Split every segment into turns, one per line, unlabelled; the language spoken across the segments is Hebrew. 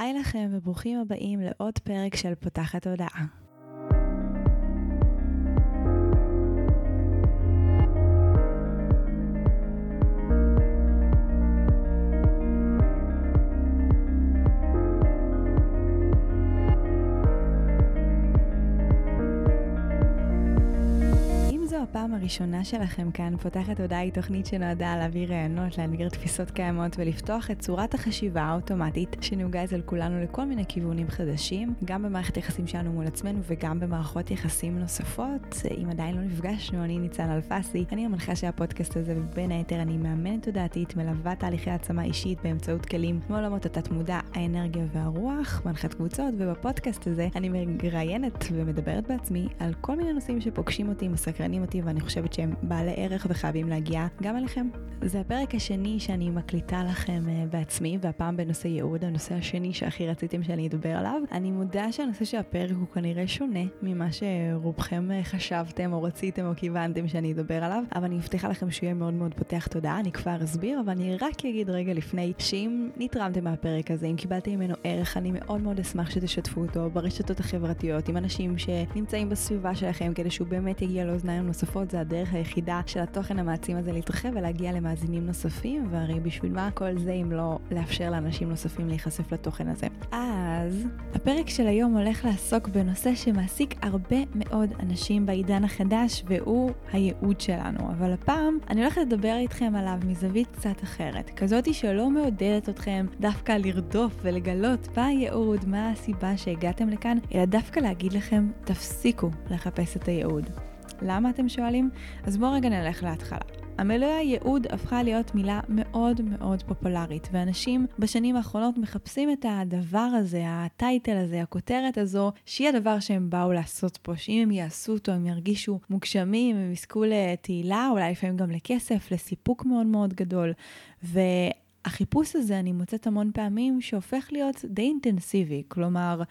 היי לכם וברוכים הבאים לעוד פרק של פותחת הודעה. הראשונה שלכם כאן, פותחת הודעה היא תוכנית שנועדה להביא רעיונות, להנגיר תפיסות קיימות ולפתוח את צורת החשיבה האוטומטית שנהוגה אצל כולנו לכל מיני כיוונים חדשים, גם במערכת יחסים שלנו מול עצמנו וגם במערכות יחסים נוספות. אם עדיין לא נפגשנו, אני ניצן אלפסי, אני המנחה של הפודקאסט הזה ובין היתר אני מאמנת תודעתית, מלווה תהליכי העצמה אישית באמצעות כלים מעולמות התת-מודע, האנרגיה והרוח, מנחת קבוצות, ובפודקאסט הזה אני מראיינת ומדברת בעצמי על כל מיני נושאים שפוגשים אותי, מסקרנים אותי ואני חושבת שהם בעלי ערך וחייבים להגיע גם אליכם. זה הפרק השני שאני מקליטה לכם uh, בעצמי, והפעם בנושא ייעוד, הנושא השני שהכי רציתם שאני אדבר עליו. אני מודה שהנושא של הפרק הוא כנראה שונה ממה שרובכם uh, חשבתם או רציתם או כיוונתם שאני אדבר עליו, אבל אני מבטיחה לכם שהוא יהיה מאוד מאוד פותח תודעה, אני כבר אסביר, אבל אני רק אגיד רגע לפני, שאם נתרמתם מהפרק הזה, אם קיבלתם ממנו ערך, אני מאוד מאוד אשמח שתשתפו אותו ברשתות החברתיות, עם אנשים שנמצאים בסביבה שלכם, כדי שהוא באמת יגיע לאוזניים. נוספות זה הדרך היחידה של התוכן המעצים הזה להתרחב ולהגיע למאזינים נוספים, והרי בשביל מה כל זה אם לא לאפשר לאנשים נוספים להיחשף לתוכן הזה. אז הפרק של היום הולך לעסוק בנושא שמעסיק הרבה מאוד אנשים בעידן החדש, והוא הייעוד שלנו. אבל הפעם אני הולכת לדבר איתכם עליו מזווית קצת אחרת, כזאתי שלא מעודדת אתכם דווקא לרדוף ולגלות מה הייעוד, מה הסיבה שהגעתם לכאן, אלא דווקא להגיד לכם, תפסיקו לחפש את הייעוד. למה אתם שואלים? אז בואו רגע נלך להתחלה. המילה ייעוד הפכה להיות מילה מאוד מאוד פופולרית, ואנשים בשנים האחרונות מחפשים את הדבר הזה, הטייטל הזה, הכותרת הזו, שהיא הדבר שהם באו לעשות פה, שאם הם יעשו אותו הם ירגישו מוגשמים, הם יזכו לתהילה, אולי לפעמים גם לכסף, לסיפוק מאוד מאוד גדול. ו... החיפוש הזה, אני מוצאת המון פעמים שהופך להיות די אינטנסיבי. כלומר,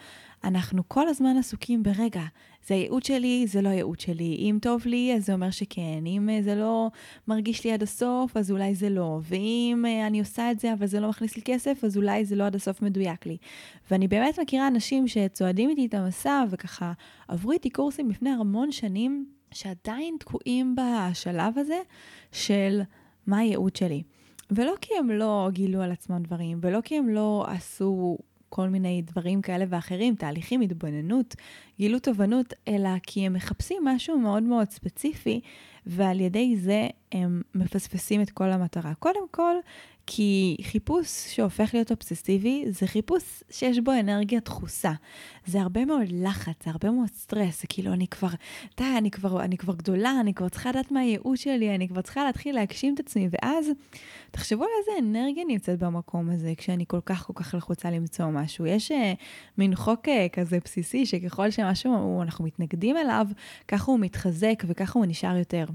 אנחנו כל הזמן עסוקים ברגע, זה הייעוד שלי, זה לא הייעוד שלי. אם טוב לי, אז זה אומר שכן. אם אה, זה לא מרגיש לי עד הסוף, אז אולי זה לא. ואם אה, אני עושה את זה, אבל זה לא מכניס לי כסף, אז אולי זה לא עד הסוף מדויק לי. ואני באמת מכירה אנשים שצועדים איתי את המסע, וככה עברו איתי קורסים לפני המון שנים, שעדיין תקועים בשלב הזה של מה הייעוד שלי. ולא כי הם לא גילו על עצמם דברים, ולא כי הם לא עשו כל מיני דברים כאלה ואחרים, תהליכים, התבוננות, גילו תובנות, אלא כי הם מחפשים משהו מאוד מאוד ספציפי, ועל ידי זה הם מפספסים את כל המטרה. קודם כל, כי חיפוש שהופך להיות אובססיבי זה חיפוש שיש בו אנרגיה דחוסה. זה הרבה מאוד לחץ, זה הרבה מאוד סטרס, זה כאילו אני כבר, די, אני כבר, אני כבר גדולה, אני כבר צריכה לדעת מה הייעוד שלי, אני כבר צריכה להתחיל להגשים את עצמי, ואז תחשבו על איזה אנרגיה נמצאת במקום הזה, כשאני כל כך כל כך לחוצה למצוא משהו. יש uh, מין חוק uh, כזה בסיסי, שככל שמשהו, אנחנו מתנגדים אליו, ככה הוא מתחזק וככה הוא נשאר יותר.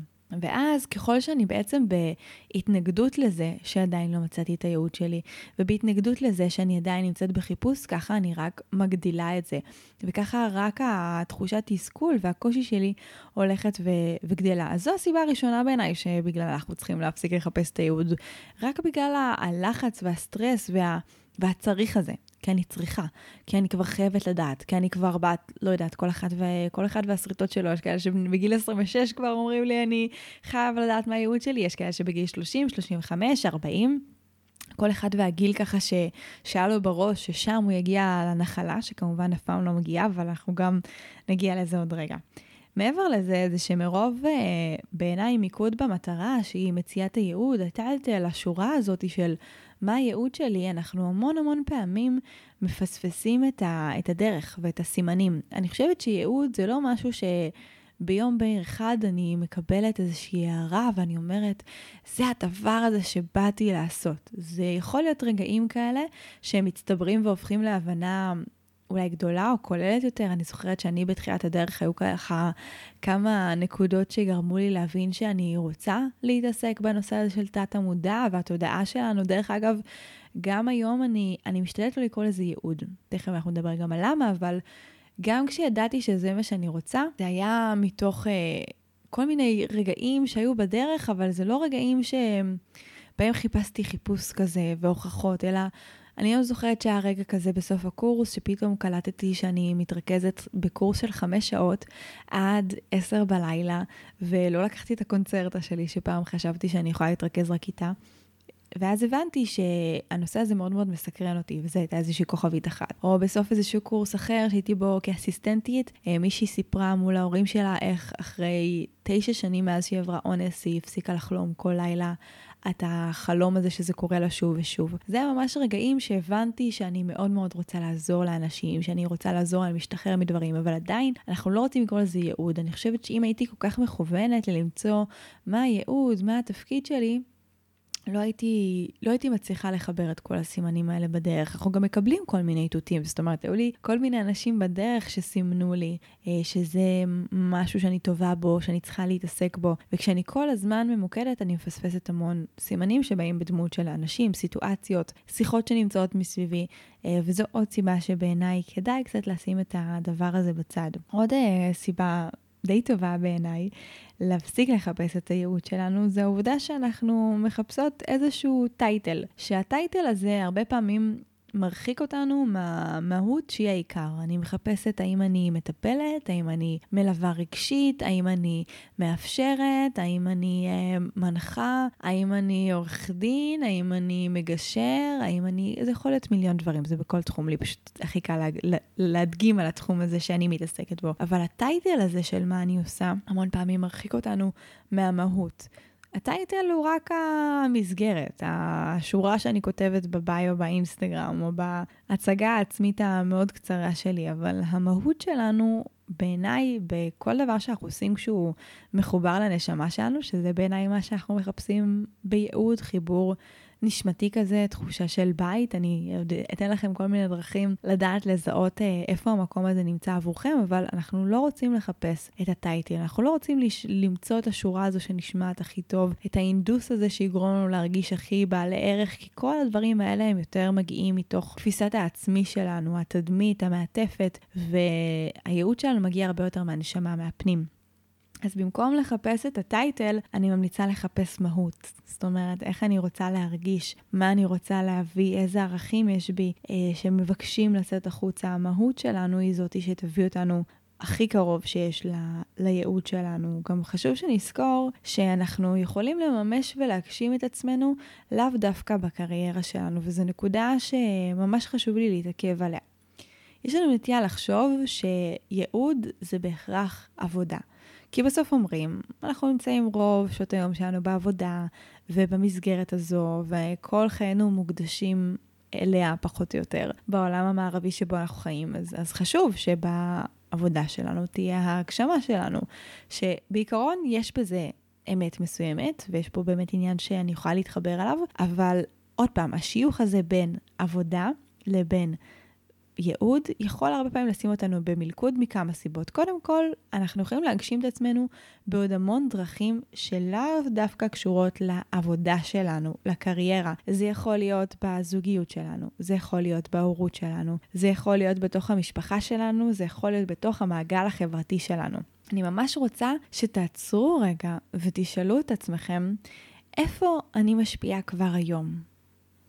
ואז ככל שאני בעצם בהתנגדות לזה שעדיין לא מצאתי את הייעוד שלי, ובהתנגדות לזה שאני עדיין נמצאת בחיפוש, ככה אני רק מגדילה את זה. וככה רק התחושת תסכול והקושי שלי הולכת ו- וגדלה. אז זו הסיבה הראשונה בעיניי שבגלל אנחנו צריכים להפסיק לחפש את הייעוד. רק בגלל הלחץ והסטרס וה... והצריך הזה. כי אני צריכה, כי אני כבר חייבת לדעת, כי אני כבר בת, לא יודעת, כל אחד, ו... כל אחד והסריטות שלו, יש כאלה שבגיל 26 כבר אומרים לי, אני חייב לדעת מה הייעוד שלי, יש כאלה שבגיל 30, 35, 40. כל אחד והגיל ככה ש... שהיה לו בראש, ששם הוא יגיע לנחלה, שכמובן אף פעם לא מגיעה, אבל אנחנו גם נגיע לזה עוד רגע. מעבר לזה, זה שמרוב אה, בעיניי מיקוד במטרה, שהיא מציאת הייעוד, הטלטל, השורה הזאת של מה הייעוד שלי, אנחנו המון המון פעמים מפספסים את, ה, את הדרך ואת הסימנים. אני חושבת שייעוד זה לא משהו ש... ביום בהיר אחד אני מקבלת איזושהי הערה ואני אומרת, זה הדבר הזה שבאתי לעשות. זה יכול להיות רגעים כאלה שהם מצטברים והופכים להבנה אולי גדולה או כוללת יותר. אני זוכרת שאני בתחילת הדרך היו ככה כמה נקודות שגרמו לי להבין שאני רוצה להתעסק בנושא הזה של תת המודע והתודעה שלנו. דרך אגב, גם היום אני, אני משתדלת לא לקרוא לזה ייעוד. תכף אנחנו נדבר גם על למה, אבל גם כשידעתי שזה מה שאני רוצה, זה היה מתוך אה, כל מיני רגעים שהיו בדרך, אבל זה לא רגעים שבהם חיפשתי חיפוש כזה והוכחות, אלא אני לא זוכרת שהיה רגע כזה בסוף הקורס, שפתאום קלטתי שאני מתרכזת בקורס של חמש שעות עד עשר בלילה, ולא לקחתי את הקונצרטה שלי, שפעם חשבתי שאני יכולה להתרכז רק איתה. ואז הבנתי שהנושא הזה מאוד מאוד מסקרן אותי, וזו הייתה איזושהי כוכבית אחת. או בסוף איזשהו קורס אחר שהייתי בו כאסיסטנטית, אה, מישהי סיפרה מול ההורים שלה איך אחרי תשע שנים מאז שהיא עברה אונס, היא הפסיקה לחלום כל לילה את החלום הזה שזה קורה לה שוב ושוב. זה היה ממש רגעים שהבנתי שאני מאוד מאוד רוצה לעזור לאנשים, שאני רוצה לעזור להם להשתחרר מדברים, אבל עדיין אנחנו לא רוצים לקרוא לזה ייעוד. אני חושבת שאם הייתי כל כך מכוונת ללמצוא מה הייעוד, מה התפקיד שלי, לא הייתי, לא הייתי מצליחה לחבר את כל הסימנים האלה בדרך. אנחנו גם מקבלים כל מיני איתותים, זאת אומרת, היו לי כל מיני אנשים בדרך שסימנו לי אה, שזה משהו שאני טובה בו, שאני צריכה להתעסק בו, וכשאני כל הזמן ממוקדת, אני מפספסת המון סימנים שבאים בדמות של אנשים, סיטואציות, שיחות שנמצאות מסביבי, אה, וזו עוד סיבה שבעיניי כדאי קצת לשים את הדבר הזה בצד. עוד אה, סיבה די טובה בעיניי להפסיק לחפש את הייעוד שלנו, זה העובדה שאנחנו מחפשות איזשהו טייטל, שהטייטל הזה הרבה פעמים מרחיק אותנו מהמהות שהיא העיקר. אני מחפשת האם אני מטפלת, האם אני מלווה רגשית, האם אני מאפשרת, האם אני אה, מנחה, האם אני עורך דין, האם אני מגשר, האם אני... זה יכול להיות מיליון דברים, זה בכל תחום, לי פשוט הכי קל לה, להדגים על התחום הזה שאני מתעסקת בו. אבל הטייטל הזה של מה אני עושה, המון פעמים מרחיק אותנו מהמהות. הטייטל הוא רק המסגרת, השורה שאני כותבת בביו באינסטגרם, או בהצגה העצמית המאוד קצרה שלי, אבל המהות שלנו, בעיניי, בכל דבר שאנחנו עושים כשהוא מחובר לנשמה שלנו, שזה בעיניי מה שאנחנו מחפשים בייעוד, חיבור נשמתי כזה, תחושה של בית. אני אתן לכם כל מיני דרכים לדעת לזהות אה, איפה המקום הזה נמצא עבורכם, אבל אנחנו לא רוצים לחפש את הטייטל, אנחנו לא רוצים לש... למצוא את השורה הזו שנשמעת הכי טוב, את האינדוס הזה שיגרום לנו להרגיש הכי בעלי ערך, כי כל הדברים האלה הם יותר מגיעים מתוך תפיסת העצמי שלנו, התדמית, המעטפת, והייעוד שלנו מגיע הרבה יותר מהנשמה, מהפנים. אז במקום לחפש את הטייטל, אני ממליצה לחפש מהות. זאת אומרת, איך אני רוצה להרגיש, מה אני רוצה להביא, איזה ערכים יש בי אה, שמבקשים לצאת החוצה. המהות שלנו היא זאתי שתביא אותנו הכי קרוב שיש ל, לייעוד שלנו. גם חשוב שנזכור שאנחנו יכולים לממש ולהגשים את עצמנו לאו דווקא בקריירה שלנו, וזו נקודה שממש חשוב לי להתעכב עליה. יש לנו נטייה לחשוב שייעוד זה בהכרח עבודה. כי בסוף אומרים, אנחנו נמצאים רוב שעות היום שלנו בעבודה ובמסגרת הזו, וכל חיינו מוקדשים אליה פחות או יותר בעולם המערבי שבו אנחנו חיים. אז, אז חשוב שבעבודה שלנו תהיה ההגשמה שלנו, שבעיקרון יש בזה אמת מסוימת, ויש פה באמת עניין שאני יכולה להתחבר אליו, אבל עוד פעם, השיוך הזה בין עבודה לבין ייעוד יכול הרבה פעמים לשים אותנו במלכוד מכמה סיבות. קודם כל, אנחנו יכולים להגשים את עצמנו בעוד המון דרכים שלאו דווקא קשורות לעבודה שלנו, לקריירה. זה יכול להיות בזוגיות שלנו, זה יכול להיות בהורות שלנו, זה יכול להיות בתוך המשפחה שלנו, זה יכול להיות בתוך המעגל החברתי שלנו. אני ממש רוצה שתעצרו רגע ותשאלו את עצמכם, איפה אני משפיעה כבר היום?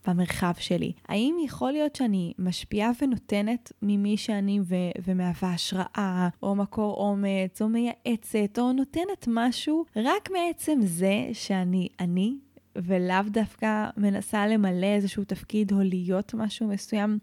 במרחב שלי? האם יכול להיות שאני משפיעה ונותנת ממי שאני ו- ומהווה השראה, או מקור אומץ, או מייעצת, או נותנת משהו רק מעצם זה שאני אני ולאו דווקא מנסה למלא איזשהו תפקיד או להיות משהו מסוים.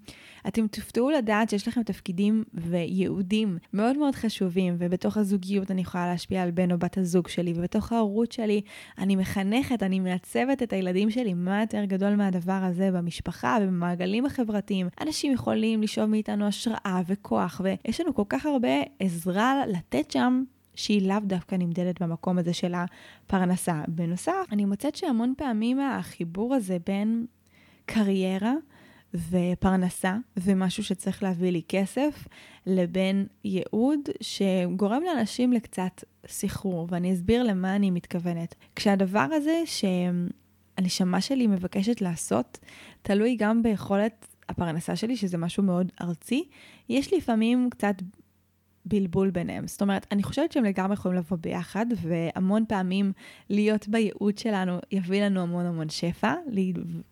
אתם תופתעו לדעת שיש לכם תפקידים וייעודים מאוד מאוד חשובים, ובתוך הזוגיות אני יכולה להשפיע על בן או בת הזוג שלי, ובתוך ההורות שלי אני מחנכת, אני מעצבת את הילדים שלי. מה יותר גדול מהדבר הזה במשפחה ובמעגלים החברתיים? אנשים יכולים לשאוב מאיתנו השראה וכוח, ויש לנו כל כך הרבה עזרה לתת שם. שהיא לאו דווקא נמדדת במקום הזה של הפרנסה. בנוסף, אני מוצאת שהמון פעמים החיבור הזה בין קריירה ופרנסה ומשהו שצריך להביא לי כסף, לבין ייעוד שגורם לאנשים לקצת סחרור, ואני אסביר למה אני מתכוונת. כשהדבר הזה שהנשמה שלי מבקשת לעשות, תלוי גם ביכולת הפרנסה שלי, שזה משהו מאוד ארצי, יש לפעמים קצת בלבול ביניהם. זאת אומרת, אני חושבת שהם לגמרי יכולים לבוא ביחד, והמון פעמים להיות בייעוד שלנו יביא לנו המון המון שפע.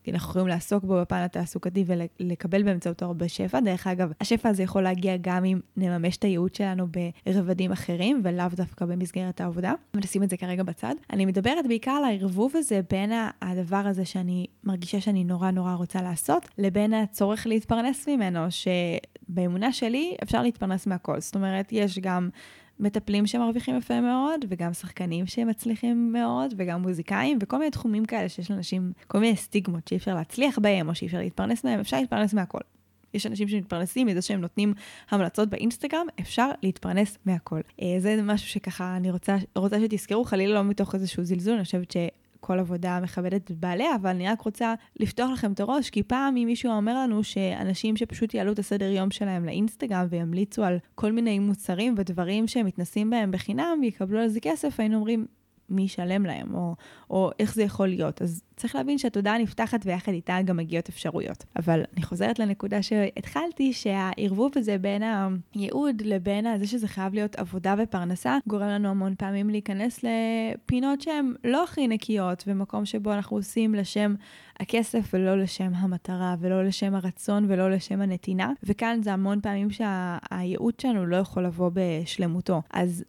אנחנו יכולים לעסוק בו בפן התעסוקתי ולקבל באמצעותו הרבה שפע. דרך אגב, השפע הזה יכול להגיע גם אם נממש את הייעוד שלנו ברבדים אחרים, ולאו דווקא במסגרת העבודה. ונשים את זה כרגע בצד. אני מדברת בעיקר על הערבוב הזה בין הדבר הזה שאני מרגישה שאני נורא נורא רוצה לעשות, לבין הצורך להתפרנס ממנו, שבאמונה שלי אפשר להתפרנס מהכל. זאת אומרת, יש גם מטפלים שמרוויחים יפה מאוד, וגם שחקנים שמצליחים מאוד, וגם מוזיקאים, וכל מיני תחומים כאלה שיש לאנשים, כל מיני סטיגמות שאי אפשר להצליח בהם, או שאי אפשר להתפרנס מהם, אפשר להתפרנס מהכל. יש אנשים שמתפרנסים מזה שהם נותנים המלצות באינסטגרם, אפשר להתפרנס מהכל. אה, זה משהו שככה אני רוצה, רוצה שתזכרו, חלילה לא מתוך איזשהו זלזול, אני חושבת. כל עבודה מכבדת את בעליה, אבל אני רק רוצה לפתוח לכם את הראש, כי פעם אם מישהו אומר לנו שאנשים שפשוט יעלו את הסדר יום שלהם לאינסטגרם וימליצו על כל מיני מוצרים ודברים שהם מתנסים בהם בחינם ויקבלו על זה כסף, היינו אומרים, מי ישלם להם, או, או איך זה יכול להיות. אז צריך להבין שהתודעה נפתחת ויחד איתה גם מגיעות אפשרויות. אבל אני חוזרת לנקודה שהתחלתי, שהערבוב הזה בין הייעוד לבין זה שזה חייב להיות עבודה ופרנסה, גורם לנו המון פעמים להיכנס לפינות שהן לא הכי נקיות, ומקום שבו אנחנו עושים לשם הכסף ולא לשם המטרה, ולא לשם הרצון ולא לשם הנתינה. וכאן זה המון פעמים שהייעוד שלנו לא יכול לבוא בשלמותו. אז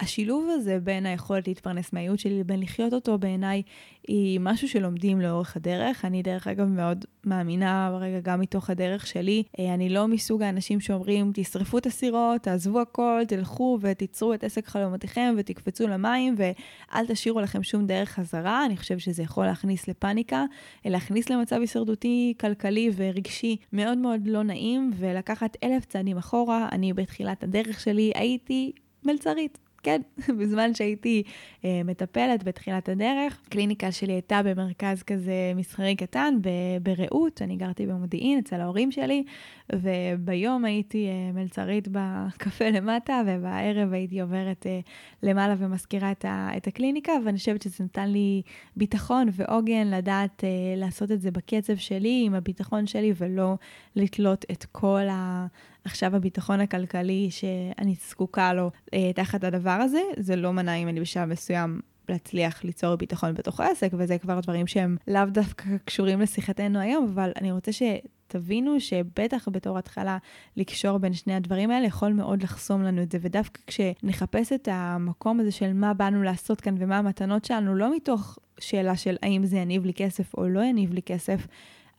השילוב הזה בין היכולת להתפרנס מהייעוד שלי לבין לחיות אותו בעיניי היא משהו שלומדים לאורך הדרך. אני דרך אגב מאוד מאמינה רגע גם מתוך הדרך שלי. אה, אני לא מסוג האנשים שאומרים תשרפו את הסירות, תעזבו הכל, תלכו ותיצרו את עסק חלומותיכם ותקפצו למים ואל תשאירו לכם שום דרך חזרה. אני חושבת שזה יכול להכניס לפאניקה, להכניס למצב הישרדותי, כלכלי ורגשי מאוד מאוד לא נעים ולקחת אלף צעדים אחורה. אני בתחילת הדרך שלי הייתי מלצרית. כן, בזמן שהייתי אה, מטפלת בתחילת הדרך, הקליניקה שלי הייתה במרכז כזה מסחרי קטן ברעות, אני גרתי במודיעין אצל ההורים שלי, וביום הייתי אה, מלצרית בקפה למטה, ובערב הייתי עוברת אה, למעלה ומזכירה את, ה, את הקליניקה, ואני חושבת שזה נתן לי ביטחון ועוגן לדעת אה, לעשות את זה בקצב שלי, עם הביטחון שלי, ולא לתלות את כל ה... עכשיו הביטחון הכלכלי שאני זקוקה לו אה, תחת הדבר הזה, זה לא מנע אם אני בשלב מסוים להצליח ליצור ביטחון בתוך העסק, וזה כבר דברים שהם לאו דווקא קשורים לשיחתנו היום, אבל אני רוצה שתבינו שבטח בתור התחלה לקשור בין שני הדברים האלה יכול מאוד לחסום לנו את זה, ודווקא כשנחפש את המקום הזה של מה באנו לעשות כאן ומה המתנות שלנו, לא מתוך שאלה של האם זה יניב לי כסף או לא יניב לי כסף,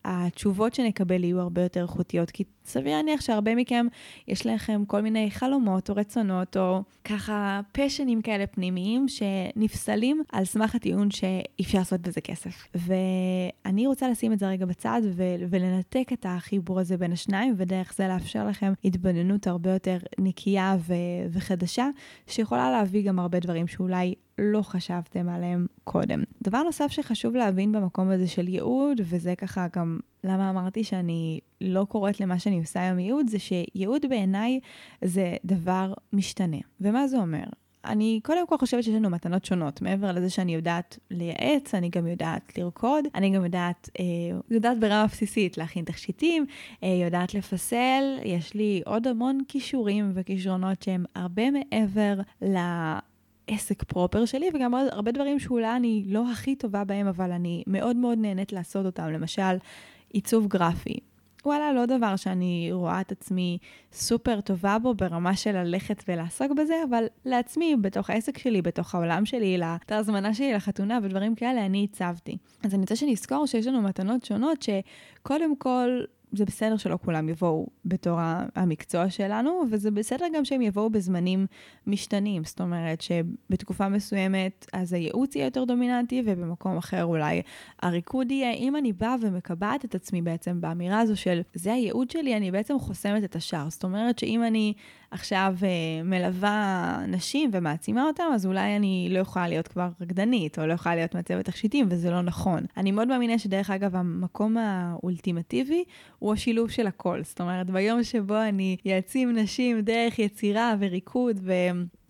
התשובות שנקבל יהיו הרבה יותר איכותיות, כי סביר להניח שהרבה מכם, יש לכם כל מיני חלומות או רצונות, או ככה פשנים כאלה פנימיים, שנפסלים על סמך הטיעון שאי אפשר לעשות בזה כסף. ואני רוצה לשים את זה רגע בצד ו- ולנתק את החיבור הזה בין השניים, ודרך זה לאפשר לכם התבוננות הרבה יותר נקייה ו- וחדשה, שיכולה להביא גם הרבה דברים שאולי לא חשבתם עליהם קודם. דבר נוסף שחשוב להבין במקום הזה של ייעוד, וזה ככה גם למה אמרתי שאני לא קוראת למה שאני עושה היום ייעוד, זה שייעוד בעיניי זה דבר משתנה. ומה זה אומר? אני קודם כל חושבת שיש לנו מתנות שונות. מעבר לזה שאני יודעת לייעץ, אני גם יודעת לרקוד, אני גם יודעת, אה, יודעת ברמה בסיסית להכין תכשיטים, אה, יודעת לפסל, יש לי עוד המון כישורים וכישרונות שהם הרבה מעבר ל... עסק פרופר שלי, וגם הרבה דברים שאולי אני לא הכי טובה בהם, אבל אני מאוד מאוד נהנית לעשות אותם. למשל, עיצוב גרפי. וואלה, לא דבר שאני רואה את עצמי סופר טובה בו ברמה של ללכת ולעסוק בזה, אבל לעצמי, בתוך העסק שלי, בתוך העולם שלי, לאתר הזמנה שלי, לחתונה ודברים כאלה, אני הצבתי. אז אני רוצה שנזכור שיש לנו מתנות שונות, שקודם כל זה בסדר שלא כולם יבואו בתור המקצוע שלנו, וזה בסדר גם שהם יבואו בזמנים משתנים. זאת אומרת שבתקופה מסוימת אז הייעוץ יהיה יותר דומיננטי, ובמקום אחר אולי הריקוד יהיה. אם אני באה ומקבעת את עצמי בעצם באמירה הזו של זה הייעוד שלי, אני בעצם חוסמת את השאר. זאת אומרת שאם אני עכשיו אה, מלווה נשים ומעצימה אותם, אז אולי אני לא יכולה להיות כבר רקדנית, או לא יכולה להיות מעצבת תכשיטים, וזה לא נכון. אני מאוד מאמינה שדרך אגב, המקום האולטימטיבי הוא השילוב של הכל. זאת אומרת, ביום שבו אני אעצים נשים דרך יצירה וריקוד ו...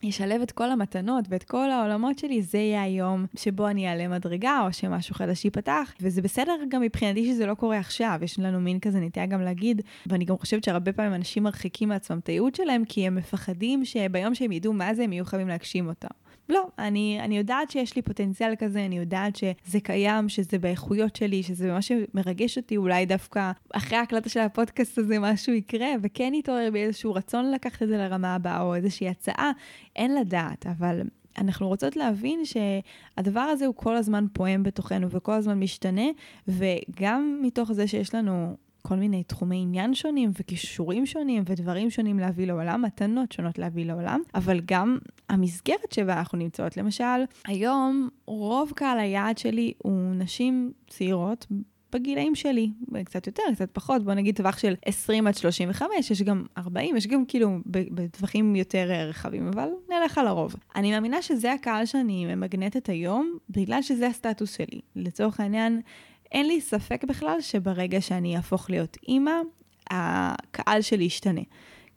ישלב את כל המתנות ואת כל העולמות שלי, זה יהיה היום שבו אני אעלה מדרגה או שמשהו חדש ייפתח. וזה בסדר גם מבחינתי שזה לא קורה עכשיו, יש לנו מין כזה נטייה גם להגיד, ואני גם חושבת שהרבה פעמים אנשים מרחיקים מעצמם את הייעוד שלהם, כי הם מפחדים שביום שהם ידעו מה זה, הם יהיו חייבים להגשים אותם. לא, אני, אני יודעת שיש לי פוטנציאל כזה, אני יודעת שזה קיים, שזה באיכויות שלי, שזה מה שמרגש אותי, אולי דווקא אחרי ההקלטה של הפודקאסט הזה משהו יקרה, וכן יתעורר בי איזשהו רצון לקחת את זה לרמה הבאה, או איזושהי הצעה, אין לדעת, אבל אנחנו רוצות להבין שהדבר הזה הוא כל הזמן פועם בתוכנו וכל הזמן משתנה, וגם מתוך זה שיש לנו כל מיני תחומי עניין שונים וכישורים שונים ודברים שונים להביא לעולם, מתנות שונות להביא לעולם, אבל גם המסגרת שבה אנחנו נמצאות. למשל, היום רוב קהל היעד שלי הוא נשים צעירות. בגילאים שלי, קצת יותר, קצת פחות, בוא נגיד טווח של 20 עד 35, יש גם 40, יש גם כאילו בטווחים יותר רחבים, אבל נלך על הרוב. אני מאמינה שזה הקהל שאני ממגנטת היום, בגלל שזה הסטטוס שלי. לצורך העניין, אין לי ספק בכלל שברגע שאני אהפוך להיות אימא, הקהל שלי ישתנה.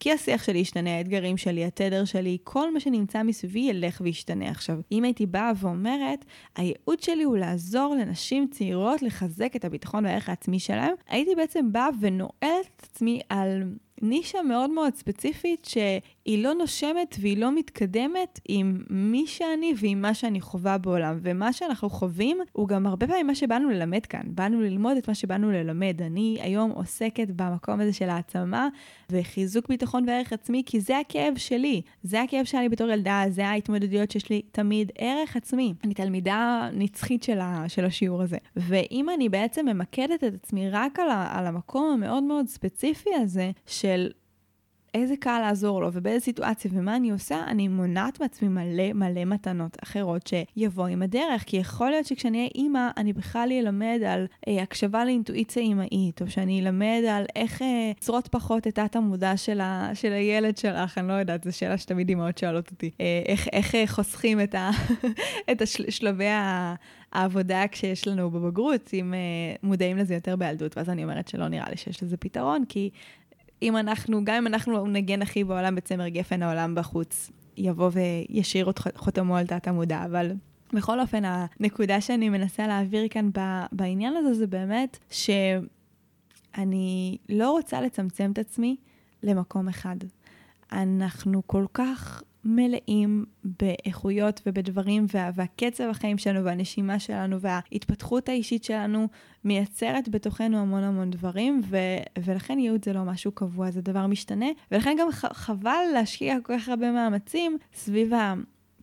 כי השיח שלי ישתנה, האתגרים שלי, התדר שלי, כל מה שנמצא מסביבי ילך וישתנה. עכשיו, אם הייתי באה ואומרת, הייעוד שלי הוא לעזור לנשים צעירות לחזק את הביטחון והערך העצמי שלהם, הייתי בעצם באה ונועלת את עצמי על נישה מאוד מאוד ספציפית שהיא לא נושמת והיא לא מתקדמת עם מי שאני ועם מה שאני חווה בעולם. ומה שאנחנו חווים הוא גם הרבה פעמים מה שבאנו ללמד כאן. באנו ללמוד את מה שבאנו ללמד. אני היום עוסקת במקום הזה של העצמה וחיזוק ביטחון וערך עצמי, כי זה הכאב שלי. זה הכאב שלי בתור ילדה, זה ההתמודדויות שיש לי תמיד. ערך עצמי. אני תלמידה נצחית של, ה, של השיעור הזה. ואם אני בעצם ממקדת את עצמי רק על, ה, על המקום המאוד מאוד ספציפי הזה, ש... של איזה קהל לעזור לו ובאיזה סיטואציה ומה אני עושה, אני מונעת מעצמי מלא מלא מתנות אחרות שיבוא עם הדרך. כי יכול להיות שכשאני אהיה אימא, אני בכלל אלמד על אה, הקשבה לאינטואיציה אימהית, או שאני אלמד על איך אה, אה, פחות את תת המודע של, ה, של הילד שלך, אני לא יודעת, זו שאלה שתמיד אימהות שואלות אותי. אה, איך, איך אה, חוסכים את, ה, את השלבי ה... העבודה כשיש לנו בבגרות, אם uh, מודעים לזה יותר בילדות, ואז אני אומרת שלא נראה לי שיש לזה פתרון, כי אם אנחנו, גם אם אנחנו נגן הכי בעולם בצמר גפן, העולם בחוץ יבוא וישאיר את חותמו על תת המודע, אבל בכל אופן, הנקודה שאני מנסה להעביר כאן בעניין הזה זה באמת שאני לא רוצה לצמצם את עצמי למקום אחד. אנחנו כל כך מלאים באיכויות ובדברים, וה, והקצב החיים שלנו והנשימה שלנו וההתפתחות האישית שלנו מייצרת בתוכנו המון המון דברים, ו, ולכן ייעוד זה לא משהו קבוע, זה דבר משתנה, ולכן גם ח, חבל להשקיע כל כך הרבה מאמצים סביב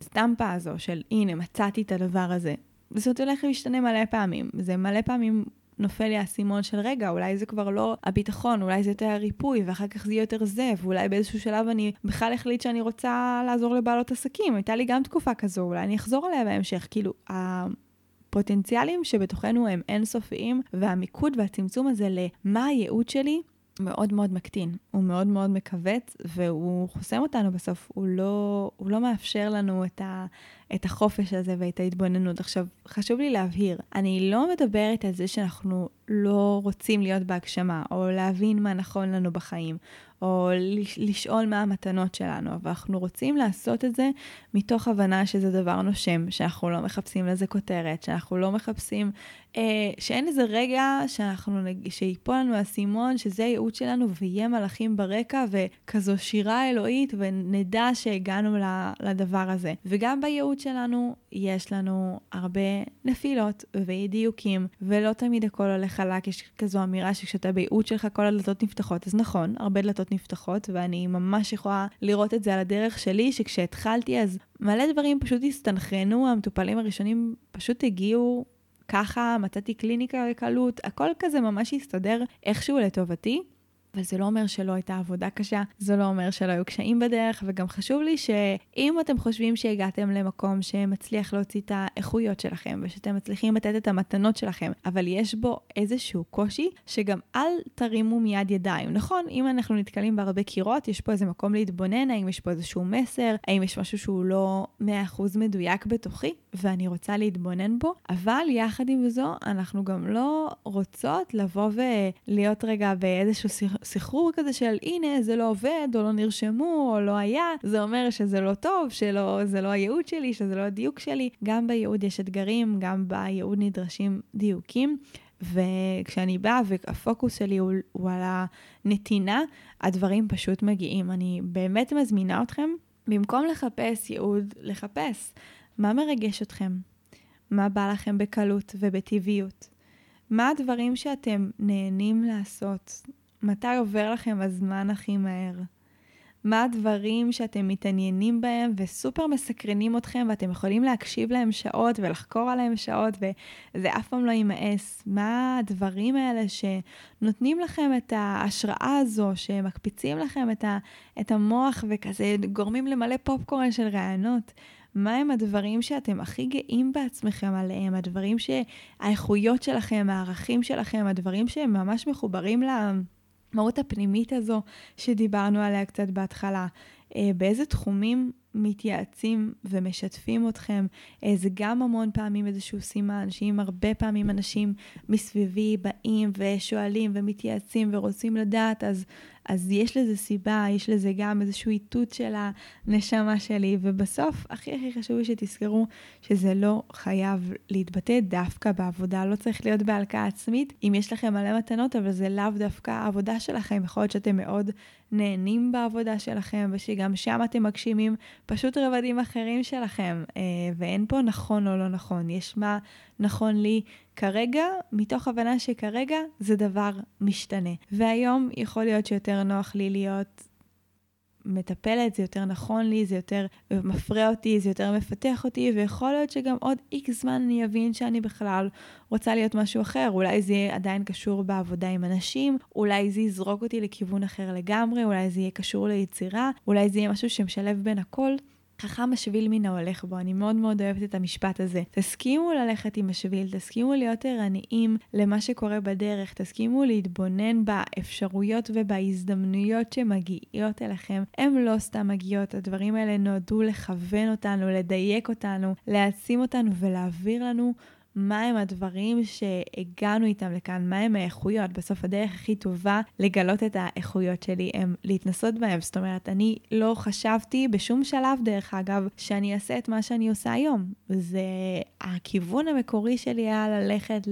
הסטמפה הזו של הנה, מצאתי את הדבר הזה. זאת הולך להשתנה מלא פעמים. זה מלא פעמים נופל לי האסימון של רגע, אולי זה כבר לא הביטחון, אולי זה יותר הריפוי, ואחר כך זה יהיה יותר זה, ואולי באיזשהו שלב אני בכלל החליט שאני רוצה לעזור לבעלות עסקים. הייתה לי גם תקופה כזו, אולי אני אחזור עליה בהמשך. כאילו, הפוטנציאלים שבתוכנו הם אינסופיים, והמיקוד והצמצום הזה למה הייעוד שלי, מאוד מאוד מקטין, הוא מאוד מאוד מכווץ, והוא חוסם אותנו בסוף, הוא לא, הוא לא מאפשר לנו את, ה, את החופש הזה ואת ההתבוננות. עכשיו, חשוב לי להבהיר, אני לא מדברת על זה שאנחנו לא רוצים להיות בהגשמה, או להבין מה נכון לנו בחיים, או לשאול מה המתנות שלנו, אבל אנחנו רוצים לעשות את זה מתוך הבנה שזה דבר נושם, שאנחנו לא מחפשים לזה כותרת, שאנחנו לא מחפשים, אה, שאין איזה רגע שאנחנו, שיפול לנו האסימון, שזה הייעוד שלנו, ויהיה מלאכים ברקע, וכזו שירה אלוהית, ונדע שהגענו לדבר הזה. וגם בייעוד שלנו, יש לנו הרבה נפילות ואי דיוקים, ולא תמיד הכל הולך חלק, יש כזו אמירה שכשאתה בייעוד שלך כל הדלתות נפתחות. אז נכון, הרבה דלתות נפתחות, ואני ממש יכולה לראות את זה על הדרך שלי, שכשהתחלתי אז מלא דברים פשוט הסתנכרנו, המטופלים הראשונים פשוט הגיעו ככה, מצאתי קליניקה בקלות, הכל כזה ממש הסתדר איכשהו לטובתי. אבל זה לא אומר שלא הייתה עבודה קשה, זה לא אומר שלא היו קשיים בדרך, וגם חשוב לי שאם אתם חושבים שהגעתם למקום שמצליח להוציא את האיכויות שלכם, ושאתם מצליחים לתת את המתנות שלכם, אבל יש בו איזשהו קושי, שגם אל תרימו מיד ידיים. נכון, אם אנחנו נתקלים בהרבה קירות, יש פה איזה מקום להתבונן, האם יש פה איזשהו מסר, האם יש משהו שהוא לא 100% מדויק בתוכי, ואני רוצה להתבונן בו, אבל יחד עם זו, אנחנו גם לא רוצות לבוא ולהיות רגע באיזשהו סחרור כזה של הנה, זה לא עובד, או לא נרשמו, או לא היה, זה אומר שזה לא טוב, שזה לא הייעוד שלי, שזה לא הדיוק שלי. גם בייעוד יש אתגרים, גם בייעוד נדרשים דיוקים. וכשאני באה והפוקוס שלי הוא, הוא על הנתינה, הדברים פשוט מגיעים. אני באמת מזמינה אתכם, במקום לחפש ייעוד, לחפש מה מרגש אתכם, מה בא לכם בקלות ובטבעיות, מה הדברים שאתם נהנים לעשות, מתי עובר לכם הזמן הכי מהר. מה הדברים שאתם מתעניינים בהם וסופר מסקרנים אתכם ואתם יכולים להקשיב להם שעות ולחקור עליהם שעות וזה אף פעם לא יימאס. מה הדברים האלה שנותנים לכם את ההשראה הזו, שמקפיצים לכם את, ה, את המוח וכזה גורמים למלא פופקורן של רעיונות. מה הם הדברים שאתם הכי גאים בעצמכם עליהם, הדברים שהאיכויות שלכם, הערכים שלכם, הדברים שהם ממש מחוברים ל... המהות הפנימית הזו שדיברנו עליה קצת בהתחלה. אה, באיזה תחומים מתייעצים ומשתפים אתכם. אה, זה גם המון פעמים איזשהו סימן, שאם הרבה פעמים אנשים מסביבי באים ושואלים ומתייעצים ורוצים לדעת, אז אז יש לזה סיבה, יש לזה גם איזשהו איתות של הנשמה שלי, ובסוף, הכי הכי חשוב שתזכרו שזה לא חייב להתבטא דווקא בעבודה, לא צריך להיות בהלקאה עצמית. אם יש לכם מלא מתנות, אבל זה לאו דווקא העבודה שלכם, יכול להיות שאתם מאוד נהנים בעבודה שלכם, ושגם שם אתם מגשימים פשוט רבדים אחרים שלכם, אה, ואין פה נכון או לא נכון, יש מה נכון לי כרגע, מתוך הבנה שכרגע זה דבר משתנה. והיום יכול להיות שיותר נוח לי להיות מטפלת, זה יותר נכון לי, זה יותר מפרה אותי, זה יותר מפתח אותי, ויכול להיות שגם עוד איקס זמן אני אבין שאני בכלל רוצה להיות משהו אחר. אולי זה יהיה עדיין קשור בעבודה עם אנשים, אולי זה יזרוק אותי לכיוון אחר לגמרי, אולי זה יהיה קשור ליצירה, אולי זה יהיה משהו שמשלב בין הכל. חכם השביל מן ההולך בו, אני מאוד מאוד אוהבת את המשפט הזה. תסכימו ללכת עם השביל, תסכימו להיות ערניים למה שקורה בדרך, תסכימו להתבונן באפשרויות ובהזדמנויות שמגיעות אליכם. הן לא סתם מגיעות, הדברים האלה נועדו לכוון אותנו, לדייק אותנו, להעצים אותנו ולהעביר לנו מהם הדברים שהגענו איתם לכאן, מהם האיכויות. בסוף הדרך הכי טובה לגלות את האיכויות שלי הם להתנסות בהם. זאת אומרת, אני לא חשבתי בשום שלב, דרך אגב, שאני אעשה את מה שאני עושה היום. זה הכיוון המקורי שלי היה ללכת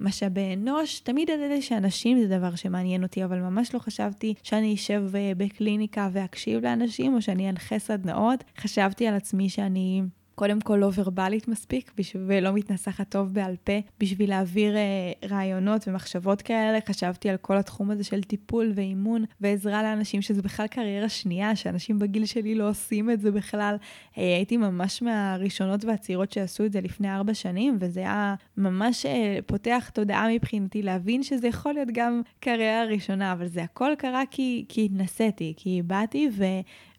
למשאבי אנוש. תמיד ידעתי שאנשים זה דבר שמעניין אותי, אבל ממש לא חשבתי שאני אשב אה, בקליניקה ואקשיב לאנשים, או שאני אנחה סדנאות. חשבתי על עצמי שאני... קודם כל לא ורבלית מספיק ולא מתנסחת טוב בעל פה בשביל להעביר אה, רעיונות ומחשבות כאלה. חשבתי על כל התחום הזה של טיפול ואימון ועזרה לאנשים שזה בכלל קריירה שנייה, שאנשים בגיל שלי לא עושים את זה בכלל. אה, הייתי ממש מהראשונות והצעירות שעשו את זה לפני ארבע שנים, וזה היה ממש אה, פותח תודעה מבחינתי להבין שזה יכול להיות גם קריירה ראשונה, אבל זה הכל קרה כי, כי התנסיתי, כי באתי ו...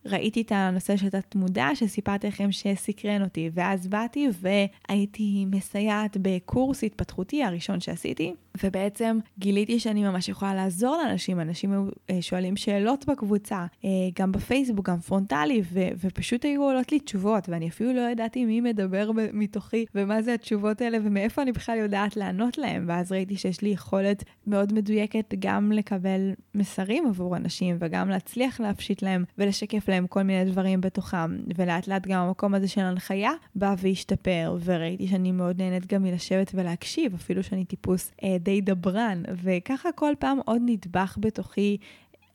ראיתי את הנושא של תת-מודע שסיפרתי לכם שסקרן אותי, ואז באתי והייתי מסייעת בקורס התפתחותי הראשון שעשיתי, ובעצם גיליתי שאני ממש יכולה לעזור לאנשים, אנשים אה, שואלים שאלות בקבוצה, אה, גם בפייסבוק, גם פרונטלי, ו- ופשוט היו עולות לי תשובות, ואני אפילו לא ידעתי מי מדבר מתוכי, ומה זה התשובות האלה, ומאיפה אני בכלל יודעת לענות להם, ואז ראיתי שיש לי יכולת מאוד מדויקת גם לקבל מסרים עבור אנשים, וגם להצליח להפשיט להם ולשקף להם כל מיני דברים בתוכם, ולאט לאט גם המקום הזה של הנחיה בא והשתפר, וראיתי שאני מאוד נהנית גם מלשבת ולהקשיב, אפילו שאני טיפוס אה, די דברן, וככה כל פעם עוד נדבך בתוכי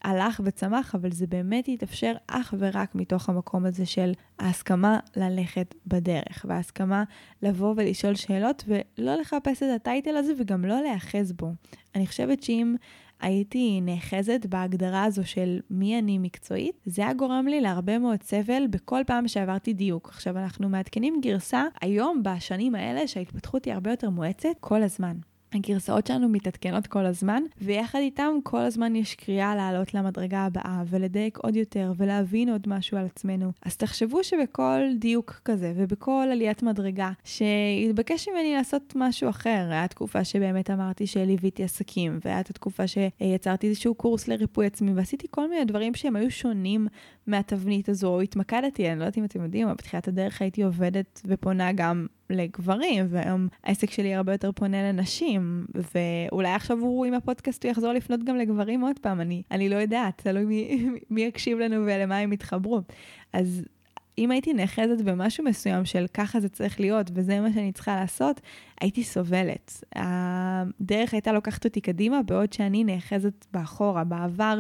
הלך וצמח, אבל זה באמת התאפשר אך ורק מתוך המקום הזה של ההסכמה ללכת בדרך, וההסכמה לבוא ולשאול שאלות ולא לחפש את הטייטל הזה וגם לא להיאחז בו. אני חושבת שאם הייתי נאחזת בהגדרה הזו של מי אני מקצועית, זה היה גורם לי להרבה מאוד סבל בכל פעם שעברתי דיוק. עכשיו, אנחנו מעדכנים גרסה היום, בשנים האלה, שההתפתחות היא הרבה יותר מואצת, כל הזמן. הגרסאות שלנו מתעדכנות כל הזמן, ויחד איתם כל הזמן יש קריאה לעלות למדרגה הבאה, ולדייק עוד יותר, ולהבין עוד משהו על עצמנו. אז תחשבו שבכל דיוק כזה, ובכל עליית מדרגה, שהתבקש ממני לעשות משהו אחר, היה תקופה שבאמת אמרתי שליוויתי עסקים, והייתה תקופה שיצרתי איזשהו קורס לריפוי עצמי, ועשיתי כל מיני דברים שהם היו שונים מהתבנית הזו, התמקדתי, אני לא יודעת אם אתם יודעים, אבל בתחילת הדרך הייתי עובדת ופונה גם לגברים, והיום העסק שלי הרבה יותר פונה לנשים, ואולי עכשיו הוא עם הפודקאסט הוא יחזור לפנות גם לגברים עוד פעם, אני, אני לא יודעת, תלוי מי, מי יקשיב לנו ולמה הם יתחברו. אז אם הייתי נאחזת במשהו מסוים של ככה זה צריך להיות וזה מה שאני צריכה לעשות, הייתי סובלת. הדרך הייתה לוקחת אותי קדימה, בעוד שאני נאחזת באחורה, בעבר,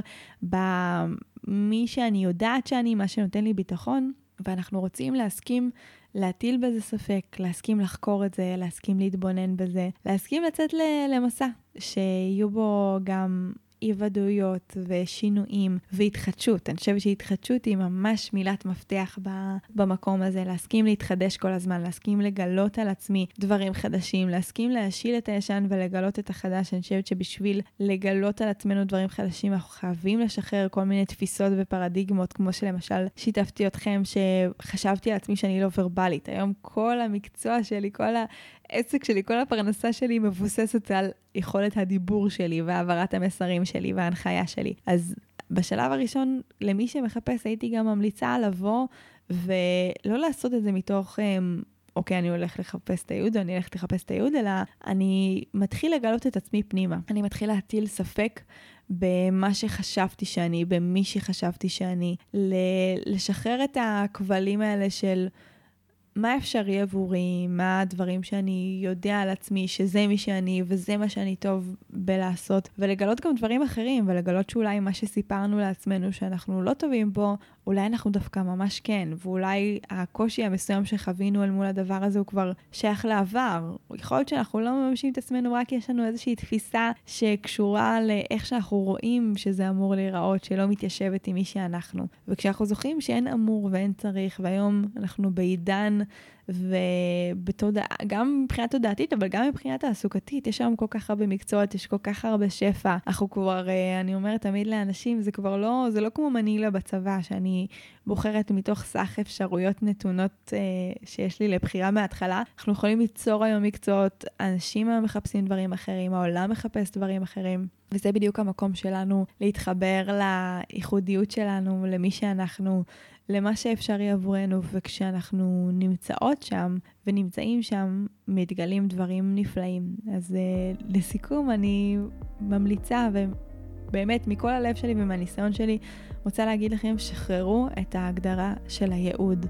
במי שאני יודעת שאני, מה שנותן לי ביטחון, ואנחנו רוצים להסכים להטיל בזה ספק, להסכים לחקור את זה, להסכים להתבונן בזה, להסכים לצאת למסע, שיהיו בו גם אי ודאויות ושינויים והתחדשות. אני חושבת שהתחדשות היא ממש מילת מפתח במקום הזה, להסכים להתחדש כל הזמן, להסכים לגלות על עצמי דברים חדשים, להסכים להשיל את הישן ולגלות את החדש. אני חושבת שבשביל לגלות על עצמנו דברים חדשים, אנחנו חייבים לשחרר כל מיני תפיסות ופרדיגמות, כמו שלמשל שיתפתי אתכם שחשבתי על עצמי שאני לא ורבלית. היום כל המקצוע שלי, כל ה... העסק שלי, כל הפרנסה שלי מבוססת על יכולת הדיבור שלי והעברת המסרים שלי וההנחיה שלי. אז בשלב הראשון, למי שמחפש, הייתי גם ממליצה לבוא ולא לעשות את זה מתוך... אמ, אוקיי, אני הולך לחפש את הייעוד, אני הולכת לחפש את הייעוד, אלא אני מתחיל לגלות את עצמי פנימה. אני מתחיל להטיל ספק במה שחשבתי שאני, במי שחשבתי שאני, לשחרר את הכבלים האלה של... מה אפשרי עבורי, מה הדברים שאני יודע על עצמי, שזה מי שאני וזה מה שאני טוב בלעשות, ולגלות גם דברים אחרים, ולגלות שאולי מה שסיפרנו לעצמנו שאנחנו לא טובים בו, אולי אנחנו דווקא ממש כן, ואולי הקושי המסוים שחווינו אל מול הדבר הזה הוא כבר שייך לעבר. יכול להיות שאנחנו לא מממשים את עצמנו רק יש לנו איזושהי תפיסה שקשורה לאיך שאנחנו רואים שזה אמור להיראות, שלא מתיישבת עם מי שאנחנו. וכשאנחנו זוכרים שאין אמור ואין צריך, והיום אנחנו בעידן ובתודעה, גם מבחינה תודעתית, אבל גם מבחינה תעסוקתית, יש היום כל כך הרבה מקצועות, יש כל כך הרבה שפע. אנחנו כבר, אה, אני אומרת תמיד לאנשים, זה כבר לא, זה לא כמו מנילה בצבא, שאני בוחרת מתוך סך אפשרויות נתונות אה, שיש לי לבחירה מההתחלה. אנחנו יכולים ליצור היום מקצועות, אנשים היום מחפשים דברים אחרים, העולם מחפש דברים אחרים. וזה בדיוק המקום שלנו להתחבר לייחודיות שלנו, למי שאנחנו, למה שאפשרי עבורנו, וכשאנחנו נמצאות שם ונמצאים שם, מתגלים דברים נפלאים. אז uh, לסיכום, אני ממליצה, ובאמת מכל הלב שלי ומהניסיון שלי, רוצה להגיד לכם, שחררו את ההגדרה של הייעוד.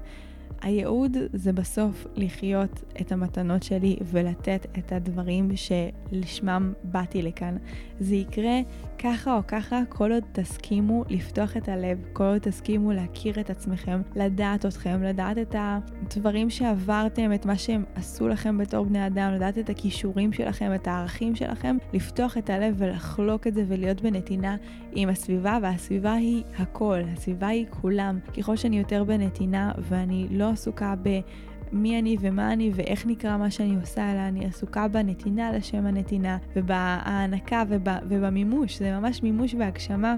הייעוד זה בסוף לחיות את המתנות שלי ולתת את הדברים שלשמם באתי לכאן. זה יקרה ככה או ככה כל עוד תסכימו לפתוח את הלב, כל עוד תסכימו להכיר את עצמכם, לדעת אתכם, לדעת את הדברים שעברתם, את מה שהם עשו לכם בתור בני אדם, לדעת את הכישורים שלכם, את הערכים שלכם, לפתוח את הלב ולחלוק את זה ולהיות בנתינה עם הסביבה, והסביבה היא הכל, הסביבה היא כולם. ככל שאני יותר בנתינה ואני לא עסוקה ב... מי אני ומה אני ואיך נקרא מה שאני עושה, אלא אני עסוקה בנתינה לשם הנתינה ובהענקה ובמימוש, זה ממש מימוש והגשמה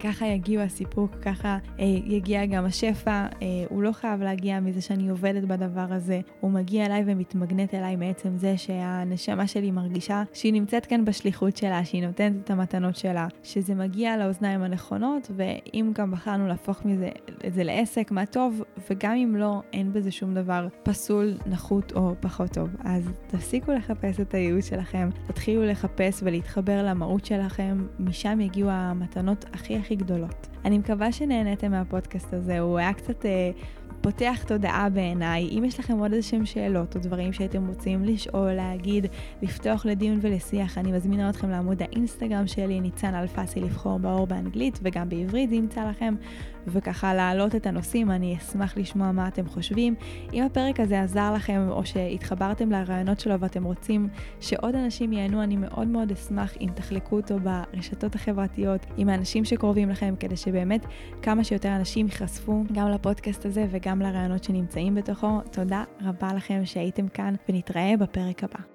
ככה יגיעו הסיפוק, ככה אה, יגיע גם השפע. אה, הוא לא חייב להגיע מזה שאני עובדת בדבר הזה, הוא מגיע אליי ומתמגנט אליי מעצם זה שהנשמה שלי מרגישה שהיא נמצאת כאן בשליחות שלה, שהיא נותנת את המתנות שלה, שזה מגיע לאוזניים הנכונות, ואם גם בחרנו להפוך מזה, את זה לעסק, מה טוב, וגם אם לא, אין בזה שום דבר פסול, נחות או פחות טוב. אז תפסיקו לחפש את הייעוץ שלכם, תתחילו לחפש ולהתחבר למהות שלכם, משם יגיעו המתנות הכי הכי גדולות. אני מקווה שנהניתם מהפודקאסט הזה, הוא היה קצת אה, פותח תודעה בעיניי. אם יש לכם עוד איזשהם שאלות או דברים שהייתם רוצים לשאול, להגיד, לפתוח לדיון ולשיח, אני מזמינה אתכם לעמוד האינסטגרם שלי, ניצן אלפסי לבחור באור באנגלית וגם בעברית, זה ימצא לכם. וככה להעלות את הנושאים, אני אשמח לשמוע מה אתם חושבים. אם הפרק הזה עזר לכם או שהתחברתם לרעיונות שלו ואתם רוצים שעוד אנשים ייהנו, אני מאוד מאוד אשמח אם תחלקו אותו ברשתות החברתיות, עם האנשים שקרובים לכם, כדי שבאמת כמה שיותר אנשים ייחשפו גם לפודקאסט הזה וגם לרעיונות שנמצאים בתוכו. תודה רבה לכם שהייתם כאן ונתראה בפרק הבא.